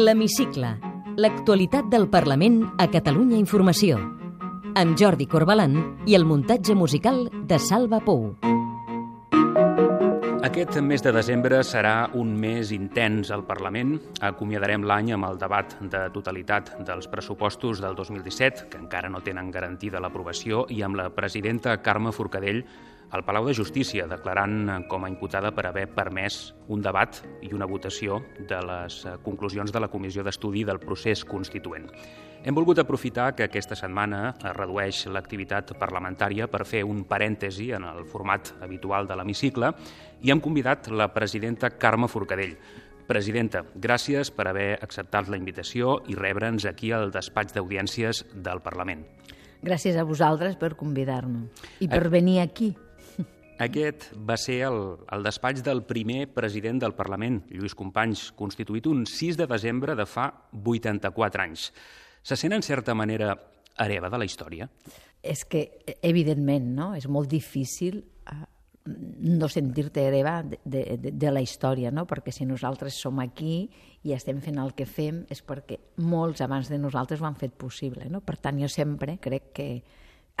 L'Hemicicle. L'actualitat del Parlament a Catalunya Informació. Amb Jordi Corbalan i el muntatge musical de Salva Pou. Aquest mes de desembre serà un mes intens al Parlament. Acomiadarem l'any amb el debat de totalitat dels pressupostos del 2017, que encara no tenen garantida l'aprovació, i amb la presidenta Carme Forcadell al Palau de Justícia, declarant com a imputada per haver permès un debat i una votació de les conclusions de la Comissió d'Estudi del procés constituent. Hem volgut aprofitar que aquesta setmana es redueix l'activitat parlamentària per fer un parèntesi en el format habitual de l'hemicicle i hem convidat la presidenta Carme Forcadell. Presidenta, gràcies per haver acceptat la invitació i rebre'ns aquí al despatx d'audiències del Parlament. Gràcies a vosaltres per convidar-me i per venir aquí. Aquest va ser el, el despatx del primer president del Parlament, Lluís Companys, constituït un 6 de desembre de fa 84 anys. Se sent, en certa manera, hereva de la història? És que, evidentment, no? és molt difícil uh, no sentir-te hereva de, de, de la història, no? perquè si nosaltres som aquí i estem fent el que fem és perquè molts abans de nosaltres ho han fet possible. No? Per tant, jo sempre crec que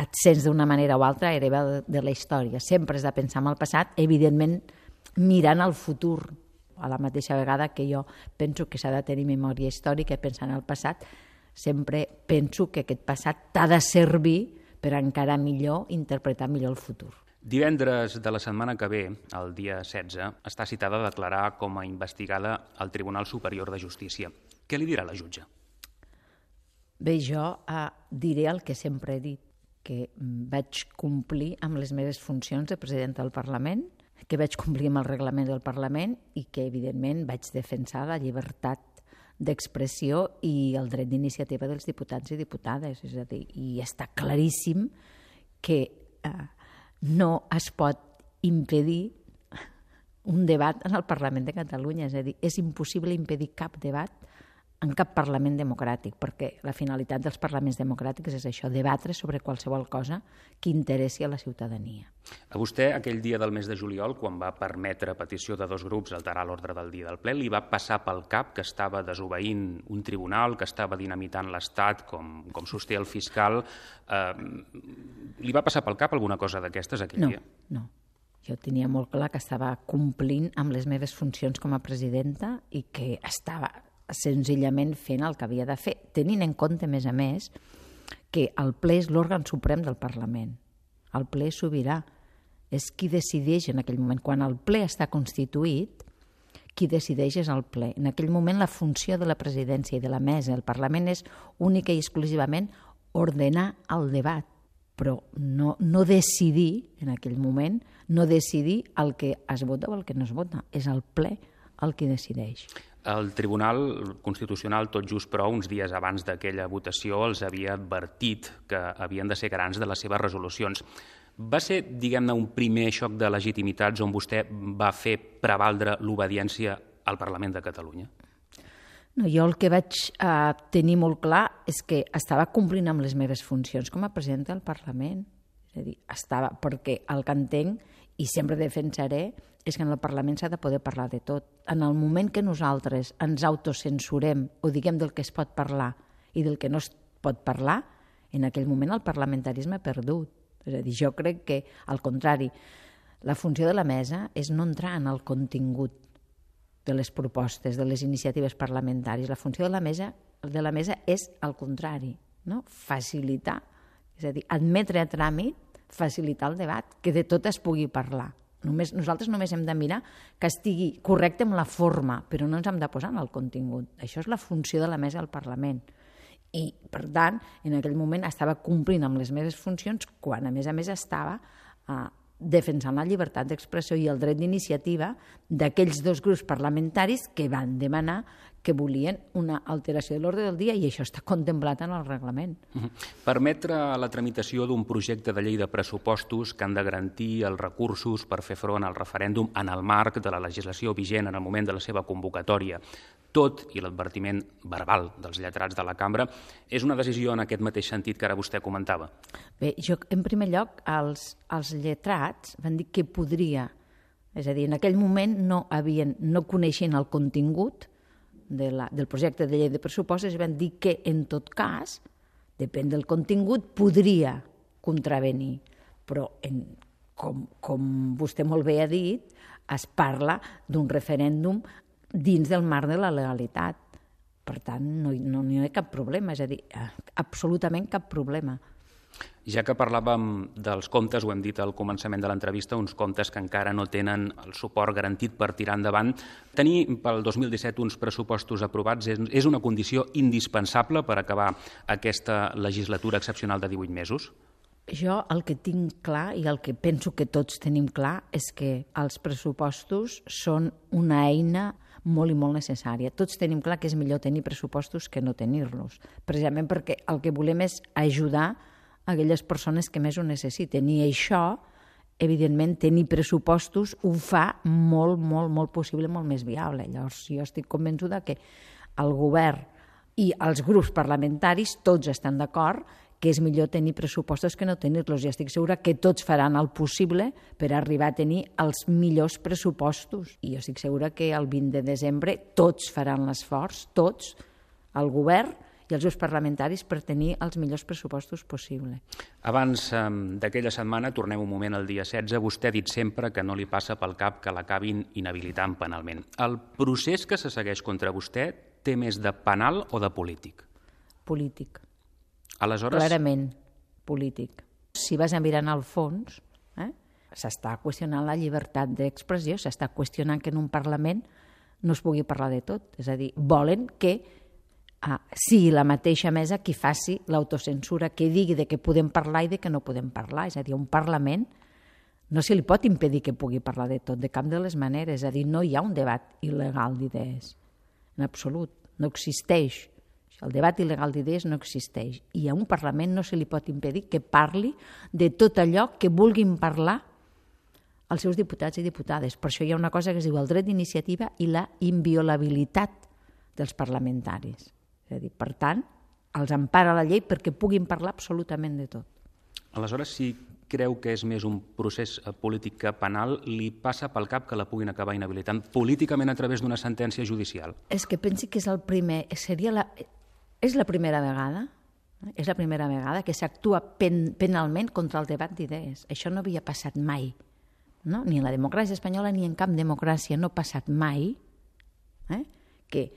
et sents d'una manera o altra hereva de, de la història. Sempre has de pensar en el passat, evidentment mirant al futur, a la mateixa vegada que jo penso que s'ha de tenir memòria històrica i pensar en el passat, sempre penso que aquest passat t'ha de servir per encara millor interpretar millor el futur. Divendres de la setmana que ve, el dia 16, està citada a declarar com a investigada al Tribunal Superior de Justícia. Què li dirà la jutge? Bé, jo eh, diré el que sempre he dit que vaig complir amb les meves funcions de president del Parlament, que vaig complir amb el reglament del Parlament i que, evidentment, vaig defensar la llibertat d'expressió i el dret d'iniciativa dels diputats i diputades. És a dir, i està claríssim que eh, no es pot impedir un debat en el Parlament de Catalunya. És a dir, és impossible impedir cap debat en cap Parlament democràtic, perquè la finalitat dels parlaments democràtics és això, debatre sobre qualsevol cosa que interessi a la ciutadania. A vostè, aquell dia del mes de juliol, quan va permetre a petició de dos grups alterar l'ordre del dia del ple, li va passar pel cap que estava desobeint un tribunal, que estava dinamitant l'Estat, com, com sosté el fiscal. Eh, li va passar pel cap alguna cosa d'aquestes aquell no, dia? No, jo tenia molt clar que estava complint amb les meves funcions com a presidenta i que estava senzillament fent el que havia de fer, tenint en compte, a més a més, que el ple és l'òrgan suprem del Parlament. El ple sobirà. És qui decideix en aquell moment. Quan el ple està constituït, qui decideix és el ple. En aquell moment la funció de la presidència i de la mesa del Parlament és única i exclusivament ordenar el debat, però no, no decidir, en aquell moment, no decidir el que es vota o el que no es vota. És el ple el que decideix. El Tribunal Constitucional, tot just però, uns dies abans d'aquella votació, els havia advertit que havien de ser grans de les seves resolucions. Va ser, diguem-ne, un primer xoc de legitimitats on vostè va fer prevaldre l'obediència al Parlament de Catalunya? No, jo el que vaig eh, tenir molt clar és que estava complint amb les meves funcions com a presidenta del Parlament. És a dir, estava, perquè el que entenc i sempre defensaré és que en el Parlament s'ha de poder parlar de tot. En el moment que nosaltres ens autocensurem o diguem del que es pot parlar i del que no es pot parlar, en aquell moment el parlamentarisme ha perdut. És a dir, jo crec que, al contrari, la funció de la mesa és no entrar en el contingut de les propostes, de les iniciatives parlamentàries. La funció de la mesa, de la mesa és al contrari, no? facilitar, és a dir, admetre a tràmit facilitar el debat, que de tot es pugui parlar. Només, nosaltres només hem de mirar que estigui correcte amb la forma, però no ens hem de posar en el contingut. Això és la funció de la mesa del Parlament. I, per tant, en aquell moment estava complint amb les meves funcions quan, a més a més, estava eh, defensant la llibertat d'expressió i el dret d'iniciativa d'aquells dos grups parlamentaris que van demanar que volien una alteració de l'ordre del dia i això està contemplat en el reglament. Permetre la tramitació d'un projecte de llei de pressupostos que han de garantir els recursos per fer front al referèndum en el marc de la legislació vigent en el moment de la seva convocatòria, tot i l'advertiment verbal dels lletrats de la cambra, és una decisió en aquest mateix sentit que ara vostè comentava? Bé, jo, en primer lloc, els, els lletrats van dir que podria, és a dir, en aquell moment no, havien, no coneixien el contingut, de la, del projecte de llei de pressupostos van dir que, en tot cas, depèn del contingut, podria contravenir. Però, en, com, com vostè molt bé ha dit, es parla d'un referèndum dins del marc de la legalitat. Per tant, no, no, no hi ha cap problema, és a dir, eh, absolutament cap problema. Ja que parlàvem dels comptes, ho hem dit al començament de l'entrevista, uns comptes que encara no tenen el suport garantit per tirar endavant, tenir pel 2017 uns pressupostos aprovats és, una condició indispensable per acabar aquesta legislatura excepcional de 18 mesos? Jo el que tinc clar i el que penso que tots tenim clar és que els pressupostos són una eina molt i molt necessària. Tots tenim clar que és millor tenir pressupostos que no tenir-los, precisament perquè el que volem és ajudar aquelles persones que més ho necessiten. I això, evidentment, tenir pressupostos ho fa molt, molt, molt possible, molt més viable. Llavors, jo estic convençuda que el govern i els grups parlamentaris tots estan d'acord que és millor tenir pressupostos que no tenir-los. I estic segura que tots faran el possible per arribar a tenir els millors pressupostos. I jo estic segura que el 20 de desembre tots faran l'esforç, tots, el govern i els grups parlamentaris per tenir els millors pressupostos possible. Abans d'aquella setmana, tornem un moment al dia 16, vostè ha dit sempre que no li passa pel cap que l'acabin inhabilitant penalment. El procés que se segueix contra vostè té més de penal o de polític? Polític. Aleshores... Clarament polític. Si vas a mirar al fons, eh, s'està qüestionant la llibertat d'expressió, s'està qüestionant que en un Parlament no es pugui parlar de tot. És a dir, volen que ah, sigui la mateixa mesa qui faci l'autocensura, que digui de què podem parlar i de què no podem parlar. És a dir, un Parlament no se li pot impedir que pugui parlar de tot, de cap de les maneres. És a dir, no hi ha un debat il·legal d'idees, en absolut, no existeix. El debat il·legal d'idees no existeix i a un Parlament no se li pot impedir que parli de tot allò que vulguin parlar els seus diputats i diputades. Per això hi ha una cosa que es diu el dret d'iniciativa i la inviolabilitat dels parlamentaris. És a dir, per tant, els empara la llei perquè puguin parlar absolutament de tot. Aleshores, si creu que és més un procés polític que penal, li passa pel cap que la puguin acabar inhabilitant políticament a través d'una sentència judicial? És que pensi que és el primer, seria la, és la primera vegada eh? és la primera vegada que s'actua pen, penalment contra el debat d'idees. Això no havia passat mai, no? ni en la democràcia espanyola ni en cap democràcia no ha passat mai eh? que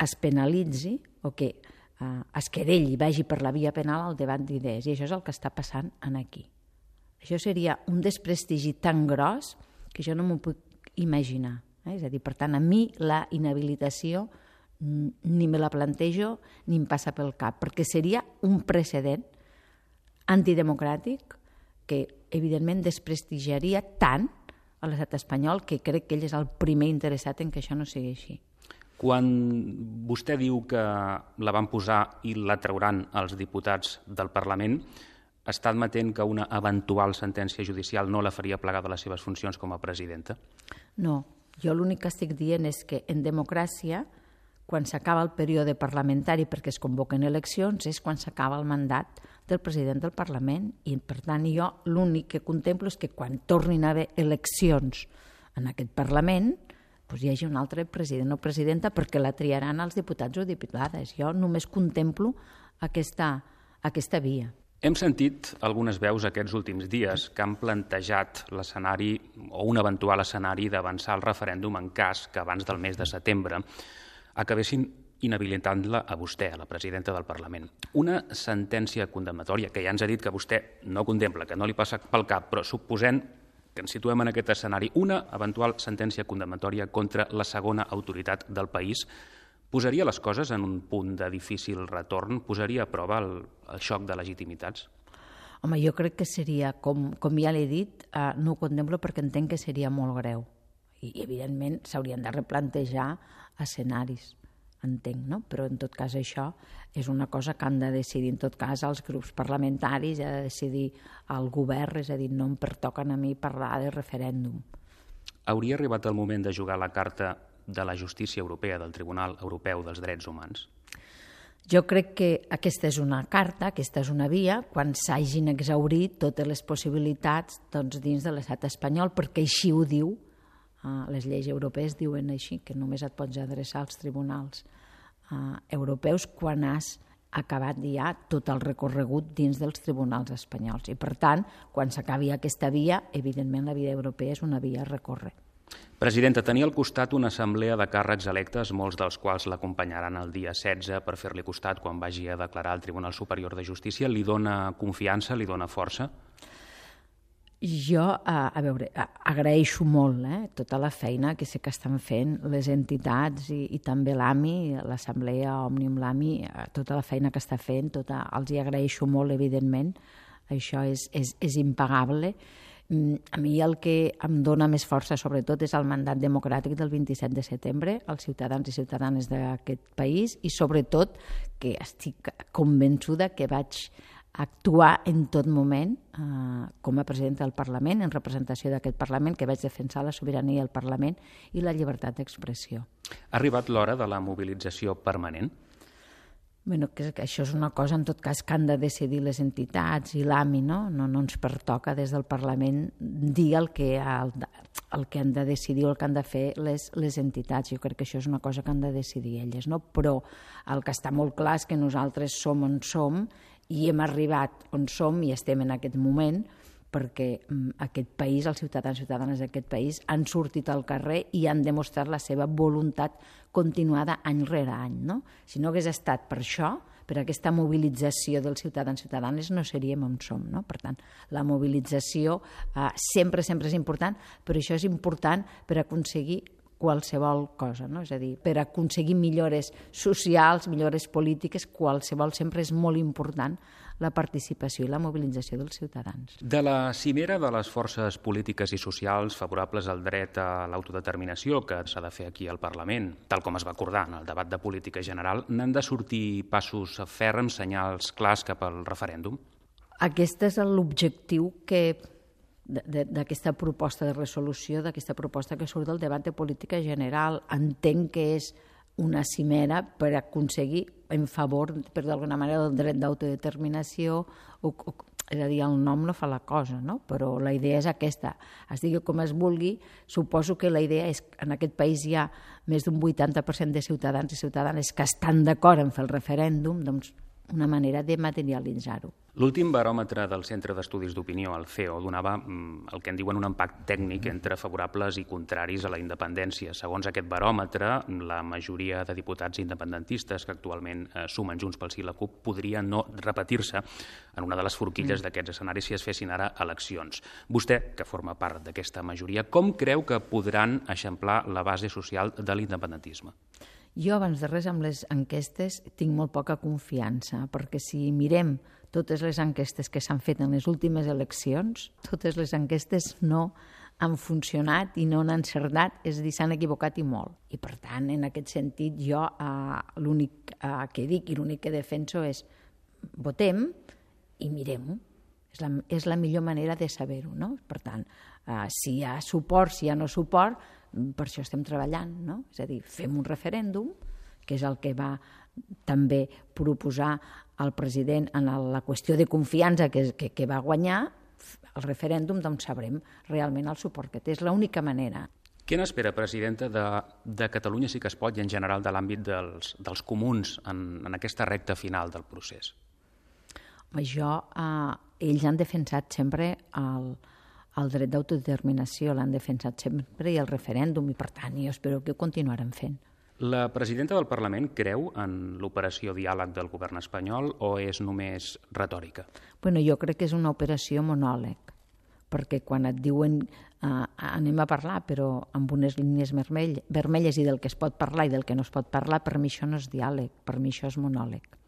es penalitzi o que eh, es querelli, vagi per la via penal al debat d'idees. I això és el que està passant en aquí. Això seria un desprestigi tan gros que jo no m'ho puc imaginar. Eh? És a dir, per tant, a mi la inhabilitació ni me la plantejo ni em passa pel cap, perquè seria un precedent antidemocràtic que evidentment desprestigiaria tant a l'estat espanyol que crec que ell és el primer interessat en que això no sigui així. Quan vostè diu que la van posar i la trauran els diputats del Parlament, està admetent que una eventual sentència judicial no la faria plegar de les seves funcions com a presidenta? No, jo l'únic que estic dient és que en democràcia quan s'acaba el període parlamentari perquè es convoquen eleccions és quan s'acaba el mandat del president del Parlament i per tant jo l'únic que contemplo és que quan tornin a haver eleccions en aquest Parlament doncs hi hagi un altre president o presidenta perquè la triaran els diputats o diputades. Jo només contemplo aquesta, aquesta via. Hem sentit algunes veus aquests últims dies que han plantejat l'escenari o un eventual escenari d'avançar el referèndum en cas que abans del mes de setembre acabessin inhabilitant-la a vostè, a la presidenta del Parlament. Una sentència condemnatòria, que ja ens ha dit que vostè no contempla, que no li passa pel cap, però suposem que ens situem en aquest escenari, una eventual sentència condemnatòria contra la segona autoritat del país posaria les coses en un punt de difícil retorn? Posaria a prova el, el xoc de legitimitats? Home, jo crec que seria, com, com ja l'he dit, eh, no ho contemplo perquè entenc que seria molt greu. I, evidentment, s'haurien de replantejar escenaris, entenc, no? Però en tot cas això és una cosa que han de decidir en tot cas els grups parlamentaris, ha de decidir el govern, és a dir, no em pertoquen a mi parlar de referèndum. Hauria arribat el moment de jugar la carta de la justícia europea, del Tribunal Europeu dels Drets Humans? Jo crec que aquesta és una carta, aquesta és una via, quan s'hagin exaurit totes les possibilitats doncs, dins de l'estat espanyol, perquè així ho diu Uh, les lleis europees diuen així, que només et pots adreçar als tribunals uh, europeus quan has acabat ja tot el recorregut dins dels tribunals espanyols. I, per tant, quan s'acabi aquesta via, evidentment la via europea és una via a recórrer. Presidenta, tenia al costat una assemblea de càrrecs electes, molts dels quals l'acompanyaran el dia 16 per fer-li costat quan vagi a declarar al Tribunal Superior de Justícia. Li dona confiança, li dona força? Jo, a, a veure, agraeixo molt eh, tota la feina que sé que estan fent les entitats i, i també l'AMI, l'Assemblea Òmnium l'AMI, eh, tota la feina que està fent, tota, els hi agraeixo molt, evidentment, això és, és, és impagable. Mm, a mi el que em dona més força, sobretot, és el mandat democràtic del 27 de setembre, als ciutadans i ciutadanes d'aquest país, i sobretot que estic convençuda que vaig actuar en tot moment eh, com a presidenta del Parlament, en representació d'aquest Parlament, que vaig defensar la sobirania del Parlament i la llibertat d'expressió. Ha arribat l'hora de la mobilització permanent? Bueno, que, això és una cosa, en tot cas, que han de decidir les entitats i l'AMI, no? no? No ens pertoca des del Parlament dir el que, el, el que han de decidir o el que han de fer les, les entitats. Jo crec que això és una cosa que han de decidir elles, no? Però el que està molt clar és que nosaltres som on som i hem arribat on som i estem en aquest moment perquè mm, aquest país, els ciutadans i ciutadanes d'aquest país, han sortit al carrer i han demostrat la seva voluntat continuada any rere any. No? Si no hagués estat per això, per aquesta mobilització dels ciutadans i ciutadanes, no seríem on som. No? Per tant, la mobilització eh, sempre, sempre és important, però això és important per aconseguir qualsevol cosa, no? és a dir, per aconseguir millores socials, millores polítiques, qualsevol sempre és molt important la participació i la mobilització dels ciutadans. De la cimera de les forces polítiques i socials favorables al dret a l'autodeterminació que s'ha de fer aquí al Parlament, tal com es va acordar en el debat de política general, n'han de sortir passos ferms, senyals clars cap al referèndum? Aquest és l'objectiu que d'aquesta proposta de resolució, d'aquesta proposta que surt del debat de política general. Entenc que és una cimera per aconseguir en favor, per d'alguna manera, del dret d'autodeterminació, o, és a dir, el nom no fa la cosa, no? però la idea és aquesta. Es digui com es vulgui, suposo que la idea és que en aquest país hi ha més d'un 80% de ciutadans i ciutadanes que estan d'acord en fer el referèndum, doncs una manera de materialitzar-ho. L'últim baròmetre del Centre d'Estudis d'Opinió, el CEO, donava mm, el que en diuen un empat tècnic entre favorables i contraris a la independència. Segons aquest baròmetre, la majoria de diputats independentistes que actualment eh, sumen Junts pel Sí la CUP podria no repetir-se en una de les forquilles mm. d'aquests escenaris si es fessin ara eleccions. Vostè, que forma part d'aquesta majoria, com creu que podran eixamplar la base social de l'independentisme? Jo, abans de res, amb les enquestes tinc molt poca confiança, perquè si mirem totes les enquestes que s'han fet en les últimes eleccions, totes les enquestes no han funcionat i no han encertat, és a dir, s'han equivocat i molt. I, per tant, en aquest sentit, jo eh, l'únic eh, que dic i l'únic que defenso és votem i mirem-ho. És la, és la millor manera de saber-ho, no? Per tant, eh, si hi ha suport, si hi ha no suport, per això estem treballant, no? És a dir, fem un referèndum, que és el que va també proposar el president en la qüestió de confiança que, que, que va guanyar, el referèndum, doncs sabrem realment el suport que té. És l'única manera. Què n'espera, presidenta, de, de Catalunya sí que es pot i en general de l'àmbit dels, dels comuns en, en aquesta recta final del procés? Jo, eh, ells han defensat sempre el, el dret d'autodeterminació, l'han defensat sempre i el referèndum, i per tant jo espero que ho continuaran fent. La presidenta del Parlament creu en l'operació diàleg del govern espanyol o és només retòrica? Bueno, jo crec que és una operació monòleg, perquè quan et diuen eh, anem a parlar, però amb unes línies vermell, vermelles i del que es pot parlar i del que no es pot parlar, per mi això no és diàleg, per mi això és monòleg.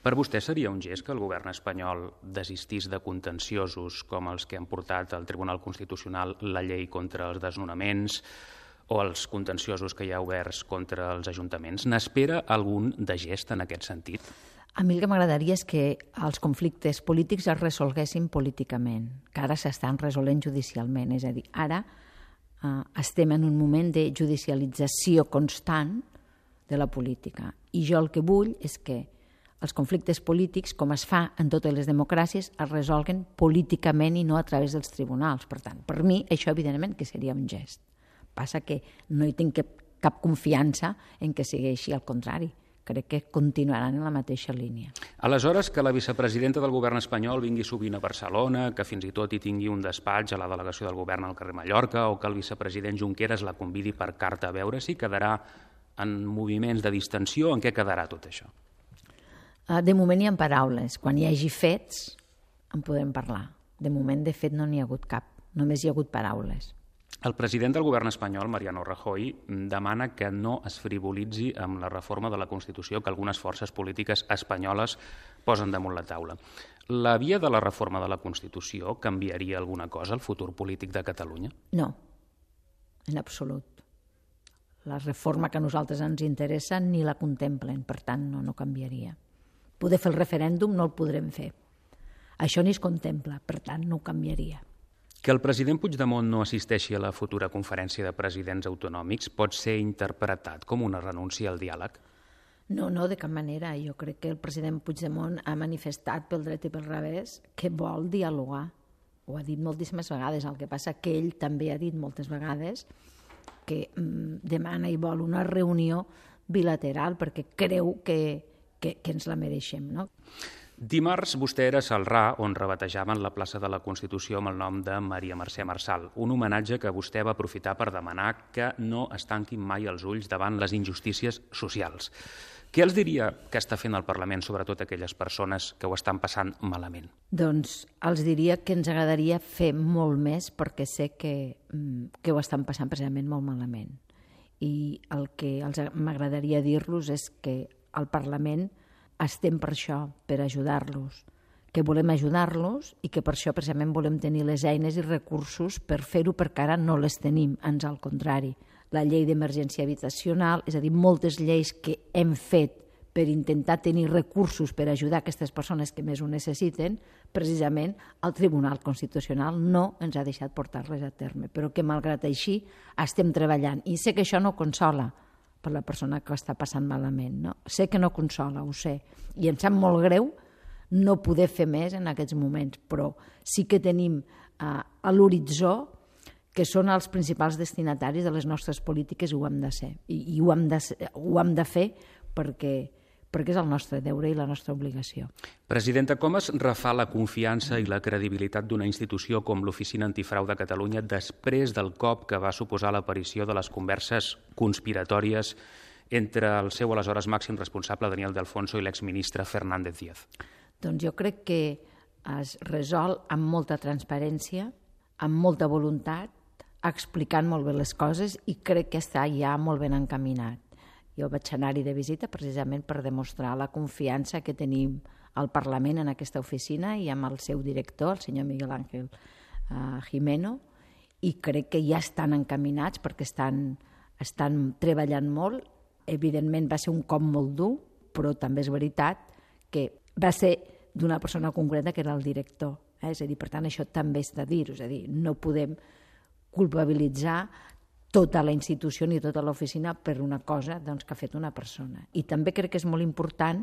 Per vostè seria un gest que el govern espanyol desistís de contenciosos com els que han portat al Tribunal Constitucional la llei contra els desnonaments o els contenciosos que hi ha oberts contra els ajuntaments? N'espera algun de gest en aquest sentit? A mi el que m'agradaria és que els conflictes polítics es resolguessin políticament, que ara s'estan resolent judicialment. És a dir, ara eh, estem en un moment de judicialització constant de la política. I jo el que vull és que els conflictes polítics, com es fa en totes les democràcies, es resolguen políticament i no a través dels tribunals. Per tant, per mi, això evidentment que seria un gest. passa que no hi tinc cap, cap confiança en que sigui així, al contrari crec que continuaran en la mateixa línia. Aleshores, que la vicepresidenta del govern espanyol vingui sovint a Barcelona, que fins i tot hi tingui un despatx a la delegació del govern al carrer Mallorca, o que el vicepresident Junqueras la convidi per carta a veure si quedarà en moviments de distensió, en què quedarà tot això? Ah, de moment hi ha paraules. Quan hi hagi fets, en podem parlar. De moment, de fet, no n'hi ha hagut cap. Només hi ha hagut paraules. El president del govern espanyol, Mariano Rajoy, demana que no es frivolitzi amb la reforma de la Constitució que algunes forces polítiques espanyoles posen damunt la taula. La via de la reforma de la Constitució canviaria alguna cosa al futur polític de Catalunya? No, en absolut. La reforma que a nosaltres ens interessa ni la contemplen, per tant, no, no canviaria poder fer el referèndum no el podrem fer. Això ni es contempla, per tant, no ho canviaria. Que el president Puigdemont no assisteixi a la futura conferència de presidents autonòmics pot ser interpretat com una renúncia al diàleg? No, no, de cap manera. Jo crec que el president Puigdemont ha manifestat pel dret i pel revés que vol dialogar. Ho ha dit moltíssimes vegades. El que passa que ell també ha dit moltes vegades que mm, demana i vol una reunió bilateral perquè creu que, que, que ens la mereixem. No? Dimarts vostè era a Salrà, on rebatejaven la plaça de la Constitució amb el nom de Maria Mercè Marçal, un homenatge que vostè va aprofitar per demanar que no es tanquin mai els ulls davant les injustícies socials. Què els diria que està fent el Parlament, sobretot aquelles persones que ho estan passant malament? Doncs els diria que ens agradaria fer molt més perquè sé que, mm, que ho estan passant precisament molt malament. I el que m'agradaria dir-los és que al Parlament estem per això, per ajudar-los, que volem ajudar-los i que per això precisament volem tenir les eines i recursos per fer-ho perquè ara no les tenim, ans al contrari. La llei d'emergència habitacional, és a dir, moltes lleis que hem fet per intentar tenir recursos per ajudar aquestes persones que més ho necessiten, precisament el Tribunal Constitucional no ens ha deixat portar-les a terme, però que malgrat així estem treballant. I sé que això no consola, per la persona que està passant malament. No? Sé que no consola, ho sé, i em sap molt greu no poder fer més en aquests moments, però sí que tenim uh, a l'horitzó que són els principals destinataris de les nostres polítiques i ho hem de ser. I, i ho, hem de, ho hem de fer perquè, perquè és el nostre deure i la nostra obligació. Presidenta, com es refà la confiança i la credibilitat d'una institució com l'Oficina Antifrau de Catalunya després del cop que va suposar l'aparició de les converses conspiratòries entre el seu aleshores màxim responsable Daniel de Alfonso i l'exministre Fernández Díaz? Doncs jo crec que es resol amb molta transparència, amb molta voluntat, explicant molt bé les coses i crec que està ja molt ben encaminat. Jo vaig anar-hi de visita precisament per demostrar la confiança que tenim al Parlament en aquesta oficina i amb el seu director, el senyor Miguel Ángel uh, Jimeno, i crec que ja estan encaminats perquè estan, estan treballant molt. Evidentment va ser un cop molt dur, però també és veritat que va ser d'una persona concreta que era el director. Eh? És a dir, per tant, això també és de dir-ho, és a dir, no podem culpabilitzar tota la institució ni tota l'oficina per una cosa doncs, que ha fet una persona. I també crec que és molt important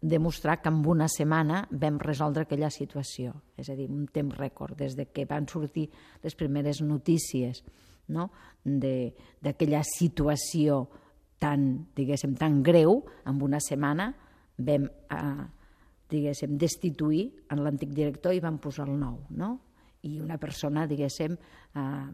demostrar que en una setmana vam resoldre aquella situació, és a dir, un temps rècord, des de que van sortir les primeres notícies no? d'aquella situació tan, diguéssim, tan greu, en una setmana vam, eh, diguéssim, destituir en l'antic director i vam posar el nou, no? I una persona, diguéssim, eh,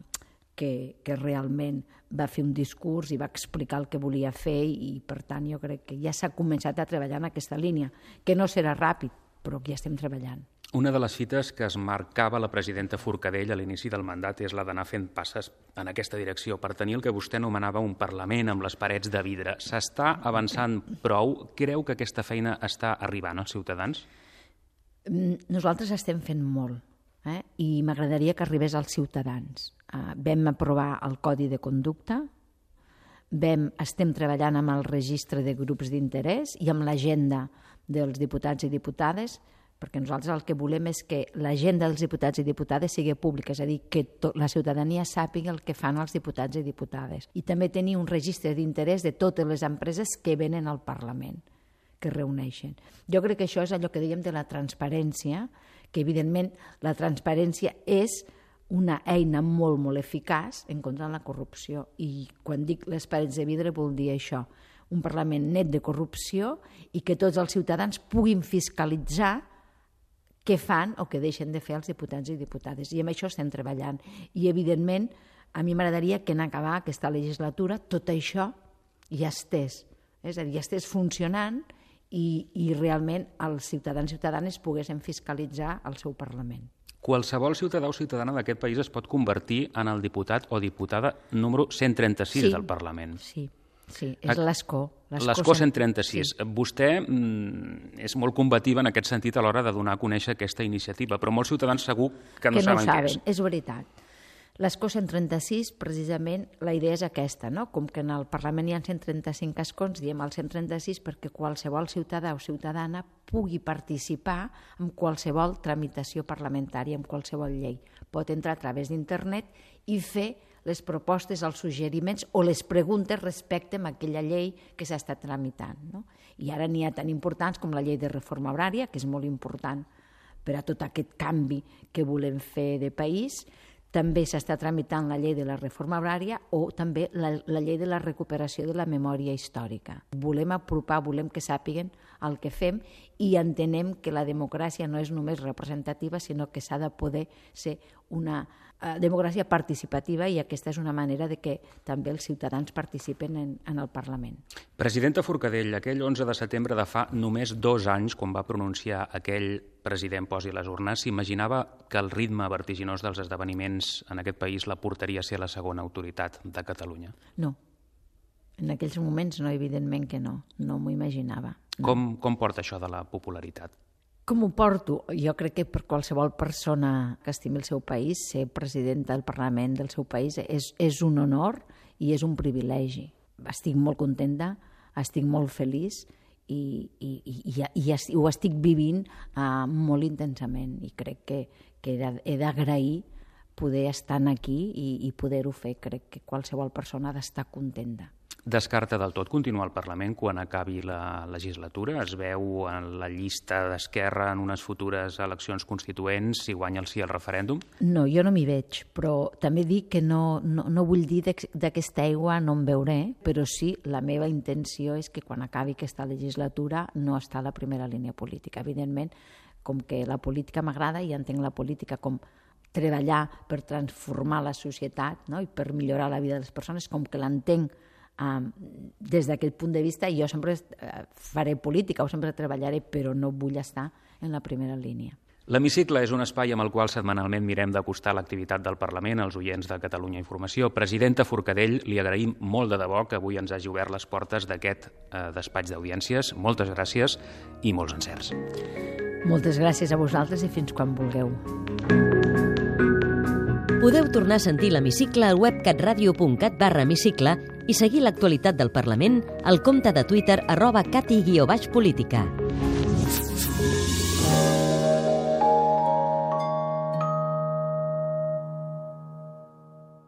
que, que realment va fer un discurs i va explicar el que volia fer i, per tant, jo crec que ja s'ha començat a treballar en aquesta línia, que no serà ràpid, però que ja estem treballant. Una de les fites que es marcava la presidenta Forcadell a l'inici del mandat és la d'anar fent passes en aquesta direcció per tenir el que vostè anomenava un Parlament amb les parets de vidre. S'està avançant prou? Creu que aquesta feina està arribant als ciutadans? Mm, nosaltres estem fent molt eh? i m'agradaria que arribés als ciutadans. Eh, vam aprovar el Codi de Conducta, vam, estem treballant amb el registre de grups d'interès i amb l'agenda dels diputats i diputades, perquè nosaltres el que volem és que l'agenda dels diputats i diputades sigui pública, és a dir, que la ciutadania sàpiga el que fan els diputats i diputades. I també tenir un registre d'interès de totes les empreses que venen al Parlament, que reuneixen. Jo crec que això és allò que dèiem de la transparència, que evidentment la transparència és una eina molt, molt eficaç en contra de la corrupció. I quan dic les parets de vidre vol dir això, un Parlament net de corrupció i que tots els ciutadans puguin fiscalitzar què fan o què deixen de fer els diputats i diputades. I amb això estem treballant. I, evidentment, a mi m'agradaria que en acabar aquesta legislatura tot això ja estés. És a dir, ja estés funcionant i, i realment els ciutadans i ciutadanes poguessin fiscalitzar el seu Parlament. Qualsevol ciutadà o ciutadana d'aquest país es pot convertir en el diputat o diputada número 136 sí, del Parlament. Sí, sí, és l'escó. L'escó 136. Sí. Vostè mm, és molt combativa en aquest sentit a l'hora de donar a conèixer aquesta iniciativa, però molts ciutadans segur que no que saben, no saben què és. És veritat. L'escó 136, precisament, la idea és aquesta, no? Com que en el Parlament hi ha 135 escons, diem el 136 perquè qualsevol ciutadà o ciutadana pugui participar en qualsevol tramitació parlamentària, en qualsevol llei. Pot entrar a través d'internet i fer les propostes, els suggeriments o les preguntes respecte a aquella llei que s'ha estat tramitant. No? I ara n'hi ha tan importants com la llei de reforma horària, que és molt important per a tot aquest canvi que volem fer de país, també s'està tramitant la llei de la reforma horària o també la, la llei de la recuperació de la memòria històrica. Volem apropar, volem que sàpiguen el que fem i entenem que la democràcia no és només representativa, sinó que s'ha de poder ser una eh, democràcia participativa i aquesta és una manera de que també els ciutadans participen en, en el Parlament. Presidenta Forcadell, aquell 11 de setembre de fa només dos anys, quan va pronunciar aquell president posi les urnes, s'imaginava que el ritme vertiginós dels esdeveniments en aquest país la portaria a ser la segona autoritat de Catalunya? No. En aquells moments no, evidentment que no. No m'ho imaginava. No. Com, com porta això de la popularitat? Com ho porto? Jo crec que per qualsevol persona que estimi el seu país, ser president del Parlament del seu país és, és un honor i és un privilegi. Estic molt contenta, estic molt feliç i, i, i, i, i ho estic vivint uh, molt intensament i crec que, que he d'agrair poder estar aquí i, i poder-ho fer. Crec que qualsevol persona ha d'estar contenta. Descarta del tot continuar al Parlament quan acabi la legislatura? Es veu en la llista d'Esquerra en unes futures eleccions constituents si guanya el sí al referèndum? No, jo no m'hi veig, però també dic que no, no, no vull dir d'aquesta aigua no em veuré, però sí la meva intenció és que quan acabi aquesta legislatura no està a la primera línia política. Evidentment, com que la política m'agrada i entenc la política com treballar per transformar la societat no? i per millorar la vida de les persones, com que l'entenc Um, des d'aquest punt de vista jo sempre uh, faré política o sempre treballaré, però no vull estar en la primera línia. L'Hemicicle és un espai amb el qual setmanalment mirem d'acostar l'activitat del Parlament als oients de Catalunya Informació. Presidenta Forcadell, li agraïm molt de debò que avui ens hagi obert les portes d'aquest eh, despatx d'audiències. Moltes gràcies i molts encerts. Moltes gràcies a vosaltres i fins quan vulgueu. Podeu tornar a sentir l'Hemicicle al web catradio.cat barra hemicicle i seguir l'actualitat del Parlament al compte de Twitter arroba cati-política.